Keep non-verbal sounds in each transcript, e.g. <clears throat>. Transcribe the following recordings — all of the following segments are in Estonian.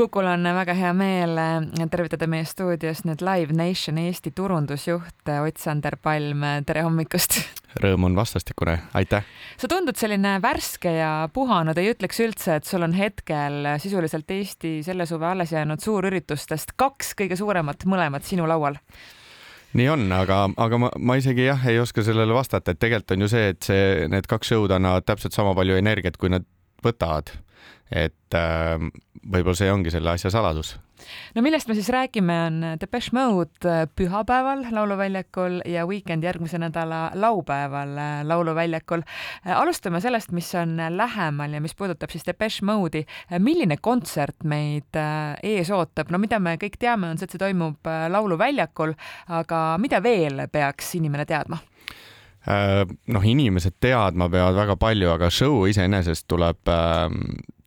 Kukul on väga hea meel äh, tervitada meie stuudios nüüd Live Nation Eesti turundusjuht äh, Ott-Sander Palm, tere hommikust! Rõõm on vastastikune, aitäh! sa tundud selline värske ja puhanud, ei ütleks üldse, et sul on hetkel sisuliselt Eesti selle suve alles jäänud suurüritustest kaks kõige suuremat, mõlemad sinu laual. Nii on, aga, aga ma, ma isegi jah, ei oska sellele vastata, et tegelikult on ju see, et see, need kaks show'd annavad täpselt sama palju energiat, kui nad võtavad et äh, võib-olla see ongi selle asja saladus. no millest me siis räägime, on Depeche Mode äh, pühapäeval Lauluväljakul ja Weekend järgmise nädala laupäeval äh, Lauluväljakul. Äh, alustame sellest, mis on lähemal ja mis puudutab siis Depeche Mode'i. milline kontsert meid ees ootab? no mida me kõik teame, on see, et see toimub Lauluväljakul, aga mida veel peaks inimene teadma? Noh, inimesed teadma peavad väga palju, aga show iseenesest tuleb äh,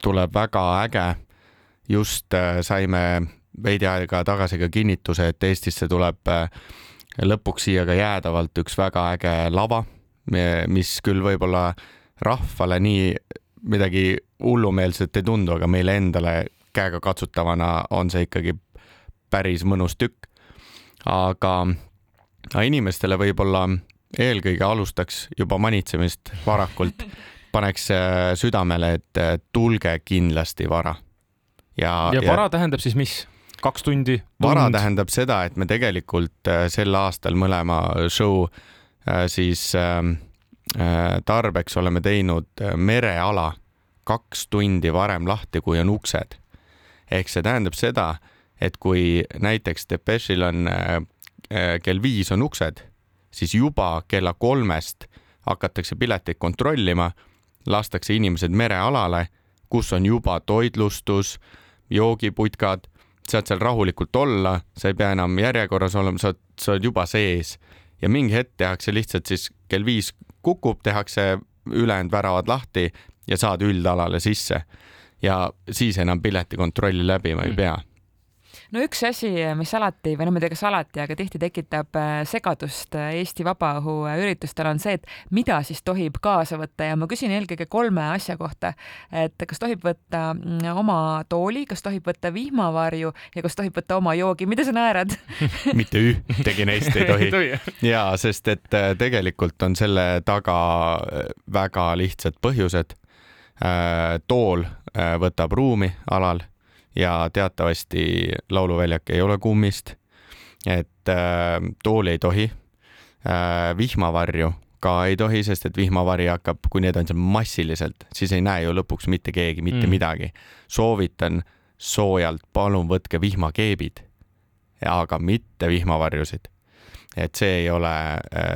tuleb väga äge. just äh, saime veidi aega tagasi ka kinnituse, et Eestisse tuleb äh, lõpuks siia ka jäädavalt üks väga äge lava, mis küll võib-olla rahvale nii midagi hullumeelset ei tundu, aga meile endale käegakatsutavana on see ikkagi päris mõnus tükk. aga inimestele võib-olla eelkõige alustaks juba manitsemist varakult paneks äh, südamele, et äh, tulge kindlasti vara. ja, ja vara ja, tähendab siis mis? kaks tundi? vara tähendab seda, et me tegelikult äh, sel aastal mõlema show siis ähm, tarbeks oleme teinud mereala kaks tundi varem lahti, kui on uksed. ehk see tähendab seda, et kui näiteks Depeche'il on kell viis on uksed, siis juba kella kolmest hakatakse pileteid kontrollima lastakse inimesed merealale, kus on juba toitlustus, joogiputkad, saad seal rahulikult olla, sa ei pea enam järjekorras olema, sa oled, sa oled juba sees ja mingi hetk tehakse lihtsalt siis kell viis kukub, tehakse ülejäänud väravad lahti ja saad üldalale sisse. ja siis enam piletikontrolli läbima ei mm. pea no üks asi, mis alati või no ma ei tea, kas alati, aga tihti tekitab äh, segadust äh, Eesti vabaõhuüritustel on see, et mida siis tohib kaasa võtta. Ja ma küsin eelkõige kolme asja kohta. et kas tohib võtta mm, oma tooli, kas tohib võtta vihmavarju ja kas tohib võtta oma joogi, mida sa naerad? <laughs> Mitte ühtegi neist ei tohi. <laughs> Ja sest et äh, tegelikult on selle taga väga lihtsad põhjused. tool võtab ruumi alal ja teatavasti lauluväljak ei ole kummist. et äh, tooli ei tohi äh,, vihmavarju ka ei tohi, sest et vihmavari hakkab, kui need on seal massiliselt, siis ei näe ju lõpuks mitte keegi mitte mm. midagi. soovitan soojalt, palun võtke vihmakeebid, aga mitte vihmavarjusid et see ei ole,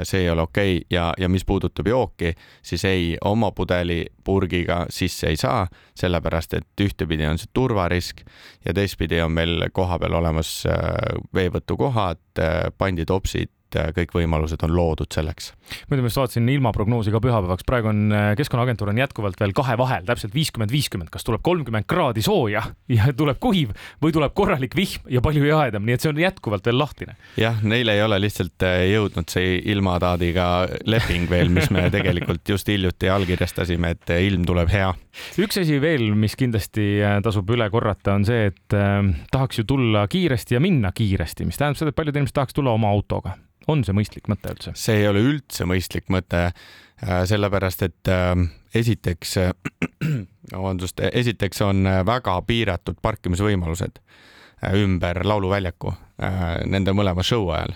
see ei ole okei okay. ja, ja mis puudutab jooki, siis ei, oma pudeli purgiga sisse ei saa, sellepärast et ühtepidi on see turvarisk ja teistpidi on meil kohapeal olemas äh, veevõtukohad, äh, panditopsid, et äh, kõik võimalused on loodud selleks. muidu ma just vaatasin ilmaprognoosi ka pühapäevaks, praegu on äh, Keskkonnaagentuur on jätkuvalt veel kahe vahel, täpselt viiskümmend, viiskümmend, kas tuleb kolmkümmend kraadi sooja ja <laughs> tuleb kuiv või tuleb korralik vihm ja palju jahedam, nii et see on jätkuvalt veel lahtine. jah, neil ei ole lihtsalt äh, jõudnud see ilmataadiga leping veel, mis me <laughs> tegelikult just hiljuti allkirjastasime, et ilm tuleb hea. Üks asi veel, mis kindlasti tasub üle korrata, on see, et äh, tahaks ju tulla kiiresti ja minna kiiresti, mis tähendab seda, et paljud inimesed tahaks tulla oma autoga on see mõistlik mõte üldse? see ei ole üldse mõistlik mõte, äh, sellepärast et äh, esiteks, <clears throat> vabandust, esiteks on väga piiratud parkimisvõimalused äh, ümber lauluväljaku nende mõlema show ajal.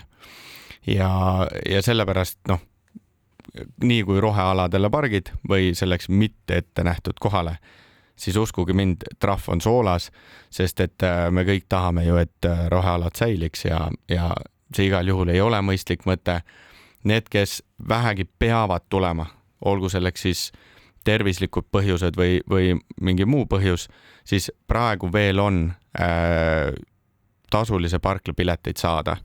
ja, ja sellepärast noh, nii kui rohealadele pargid või selleks mitte ette nähtud kohale, siis uskuge mind, trahv on soolas, sest et me kõik tahame ju, et rohealad säiliks ja, ja see igal juhul ei ole mõistlik mõte. Need, kes vähegi peavad tulema, olgu selleks siis tervislikud põhjused või, või mingi muu põhjus, siis praegu veel on äh, tasulise parkla pileteid saada.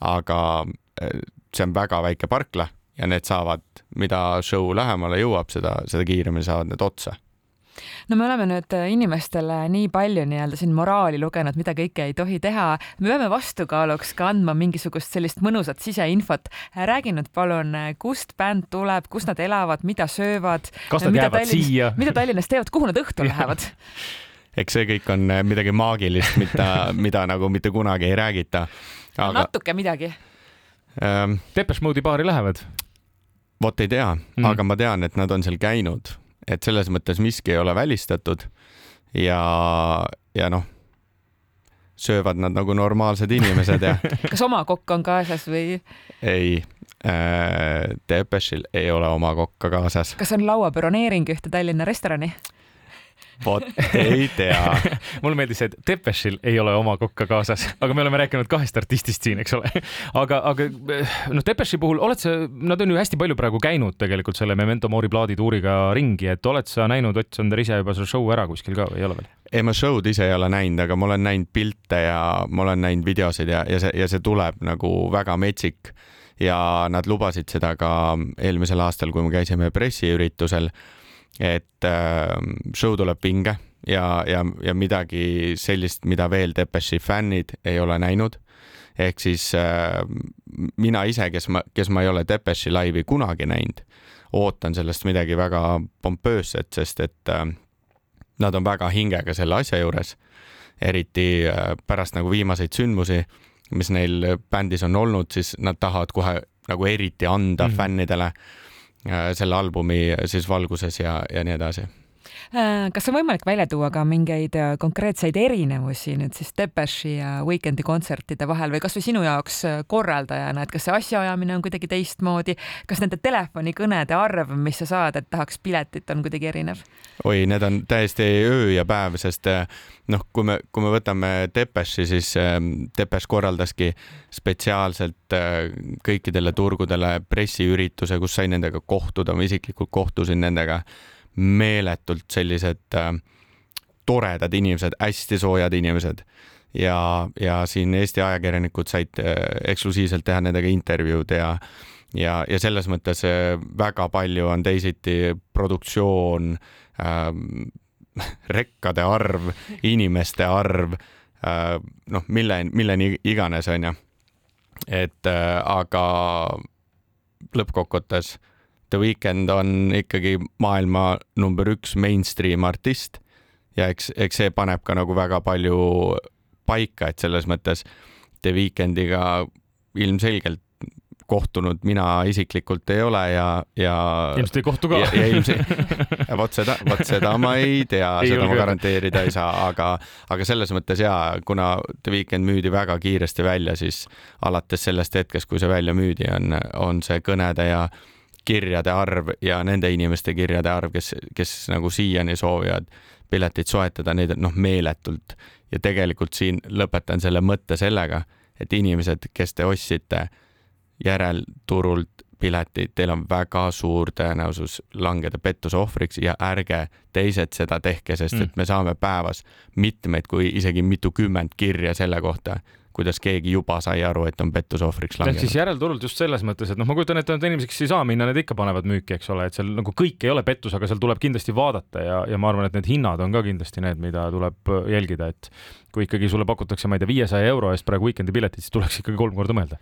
aga äh, see on väga väike parkla ja need saavad, mida show lähemale jõuab, seda, seda kiiremini saavad need otsa no me oleme nüüd äh, inimestele nii palju nii-öelda siin moraali lugenud, mida kõike ei tohi teha. me peame vastukaaluks ka andma mingisugust sellist mõnusat siseinfot. räägi nüüd palun, kust bänd tuleb, kus nad elavad, mida söövad. kas nad jäävad Tallinnas, siia? <laughs> mida Tallinnas teevad, kuhu nad õhtul <laughs> lähevad? eks see kõik on äh, midagi maagilist, mida, <laughs> mida nagu mitte kunagi ei räägita. aga natuke midagi ähm,. Depeche Mode'i baari lähevad? Vot ei tea mm., aga ma tean, et nad on seal käinud, et selles mõttes miski ei ole välistatud ja, ja noh, söövad nad nagu normaalsed inimesed ja <laughs> kas oma kokk on kaasas või? ei äh,, Depeche'il ei ole oma kokka kaasas. kas on lauabüroneering ühte Tallinna restorani? Vot ei tea <laughs> mulle meeldis see, et Depeche'il ei ole oma kokka kaasas, aga me oleme rääkinud kahest artistist siin, eks ole. aga, aga noh, Depeche'i puhul oled sa, nad on ju hästi palju praegu käinud tegelikult selle Memento Mori plaadituuriga ringi, et oled sa näinud Ott Sander ise juba selle show ära kuskil ka või ei ole veel? ei, ma show'd ise ei ole näinud, aga ma olen näinud pilte ja ma olen näinud videosid ja, ja see, ja see tuleb nagu väga metsik ja nad lubasid seda ka eelmisel aastal, kui me käisime pressiüritusel et äh, show tuleb vinge ja, ja, ja midagi sellist, mida veel Depeche'i fännid ei ole näinud. ehk siis äh, mina ise, kes ma, kes ma ei ole Depeche'i laivi kunagi näinud, ootan sellest midagi väga pompöösset, sest et äh, nad on väga hingega selle asja juures. eriti äh, pärast nagu viimaseid sündmusi, mis neil bändis on olnud, siis nad tahavad kohe nagu eriti anda mm -hmm. fännidele selle albumi siis valguses ja, ja nii edasi. äh, kas on võimalik välja tuua ka mingeid äh, konkreetseid erinevusi nüüd siis Depeche'i ja Weekend'i kontsertide vahel või kasvõi sinu jaoks korraldajana, et kas see asjaajamine on kuidagi teistmoodi, kas nende telefonikõnede arv, mis sa saad, et tahaks piletit, on kuidagi erinev? oi, need on täiesti öö ja päev, sest noh, kui me, kui me võtame Depeche'i, siis Depeche korraldaski spetsiaalselt kõikidele turgudele pressiürituse, kus sai nendega kohtuda, ma isiklikult kohtusin nendega, meeletult sellised äh, toredad inimesed, hästi soojad inimesed ja, ja siin Eesti ajakirjanikud said äh, eksklusiivselt teha nendega intervjuud ja ja, ja selles mõttes äh, väga palju on teisiti produktsioon äh,, rekkade arv, inimeste arv äh,, noh, mille, milleni iganes, onju. et äh, aga lõppkokkuvõttes The Weeknd on ikkagi maailma number üks mainstream artist ja eks, eks see paneb ka nagu väga palju paika, et selles mõttes The Weekndiga ilmselgelt kohtunud mina isiklikult ei ole ja, ja. ilmselt ei kohtu ka. ja, ja ilmselt, <laughs> vot seda, vot seda ma ei tea, seda ma garanteerida ei saa, aga, aga selles mõttes ja kuna The Weeknd müüdi väga kiiresti välja, siis alates sellest hetkest, kui see välja müüdi, on, on see kõnede ja kirjade arv ja nende inimeste kirjade arv, kes, kes nagu siiani soovivad piletit soetada, neid on noh, meeletult. ja tegelikult siin lõpetan selle mõtte sellega, et inimesed, kes te ostsite järelturult piletid, teil on väga suur tõenäosus langeda pettuse ohvriks ja ärge teised seda tehke, sest mm. et me saame päevas mitmeid, kui isegi mitukümmend kirja selle kohta, kuidas keegi juba sai aru, et on pettuse ohvriks langenud. ehk siis järelturult just selles mõttes, et noh, ma kujutan ette, et inimesed, kes ei saa minna, need ikka panevad müüki, eks ole, et seal nagu kõik ei ole pettus, aga seal tuleb kindlasti vaadata ja, ja ma arvan, et need hinnad on ka kindlasti need, mida tuleb jälgida, et kui ikkagi sulle pakutakse, ma ei tea, viiesaja euro eest praegu Weekend'i piletit, siis tuleks ikkagi kolm korda mõelda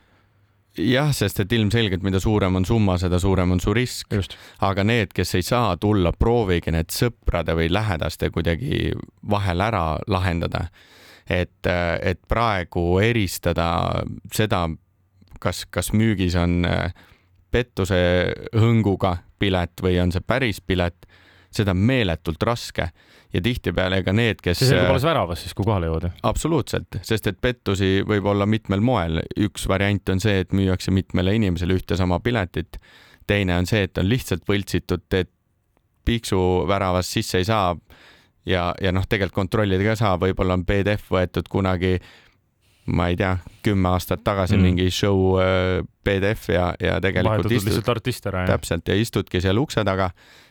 jah, sest et ilmselgelt, mida suurem on summa, seda suurem on su risk. aga need, kes ei saa tulla, proovige need sõprade või lähedaste kuidagi vahel ära lahendada. Et, et praegu eristada seda, kas, kas müügis on äh, pettuse hõnguga pilet või on see päris pilet, seda on meeletult raske ja tihtipeale ka need, kes. see selgub alles väravas siis, kui kohale jõuad? absoluutselt, sest et pettusi võib olla mitmel moel. üks variant on see, et müüakse mitmele inimesele ühte sama piletit. teine on see, et on lihtsalt võltsitud, et piiksu väravast sisse ei saa. Ja, ja noh, tegelikult kontrollida ka ei saa, võib-olla on PDF võetud kunagi ma ei tea, kümme aastat tagasi mm. mingi show äh, PDF ja, ja tegelikult Vahedatud istud, artist ära. täpselt ja istudki seal ukse taga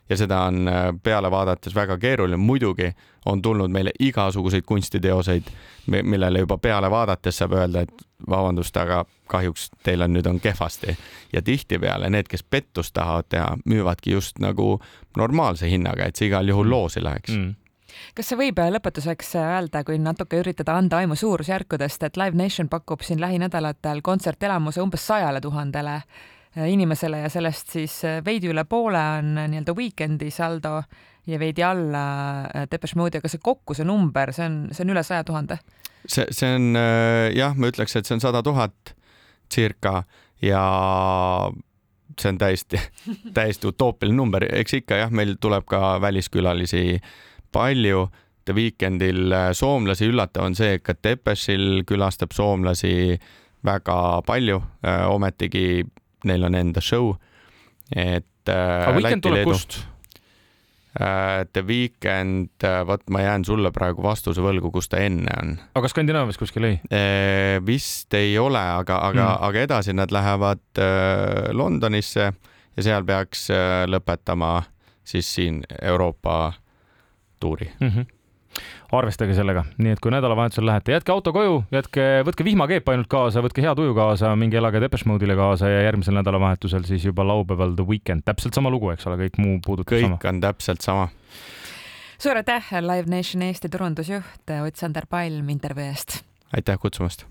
ja seda on äh, peale vaadates väga keeruline. muidugi on tulnud meile igasuguseid kunstiteoseid, millele juba peale vaadates saab öelda, et vabandust, aga kahjuks teil on nüüd on kehvasti. ja tihtipeale need, kes pettust tahavad teha, müüvadki just nagu normaalse hinnaga, et see igal juhul loosi läheks mm kas see võib äh, lõpetuseks äh, öelda, kui natuke üritada anda aimu suurusjärkudest, et Live Nation pakub siin lähinädalatel kontsertelamuse umbes sajale tuhandele Äh, inimesele ja sellest siis veidi üle poole on nii-öelda weekend'i saldo ja veidi alla Depeche Mode'i, aga see kokku, see number, see on, see on üle saja tuhande. see, see on jah, ma ütleks, et see on sada tuhat circa ja see on täiesti, <laughs> täiesti utoopiline number, eks ikka jah, meil tuleb ka väliskülalisi palju. The Weekendil äh, soomlasi üllatav on see, et ka Depeshil külastab soomlasi väga palju, ometigi neil on enda show. et. aga Weekend tuleb kust? Äh, The Weekend, äh, vot ma jään sulle praegu vastuse võlgu, kus ta enne on. aga Skandinaavias kuskil ei? Äh, vist ei ole, aga, aga mm., aga edasi nad lähevad Londonisse ja seal peaks lõpetama siis siin Euroopa tuuri mm. -hmm arvestage sellega, nii et kui nädalavahetusel lähete, jätke auto koju, jätke, võtke vihmakeep ainult kaasa, võtke hea tuju kaasa, minge elage Depeche Mode'ile kaasa ja järgmisel nädalavahetusel siis juba laupäeval The Weekend, täpselt sama lugu, eks ole, kõik muu puudutab kõik sama. kõik on täpselt sama. suur aitäh, Live Nation Eesti turundusjuht Ott-Sander Palm intervjuu eest. aitäh kutsumast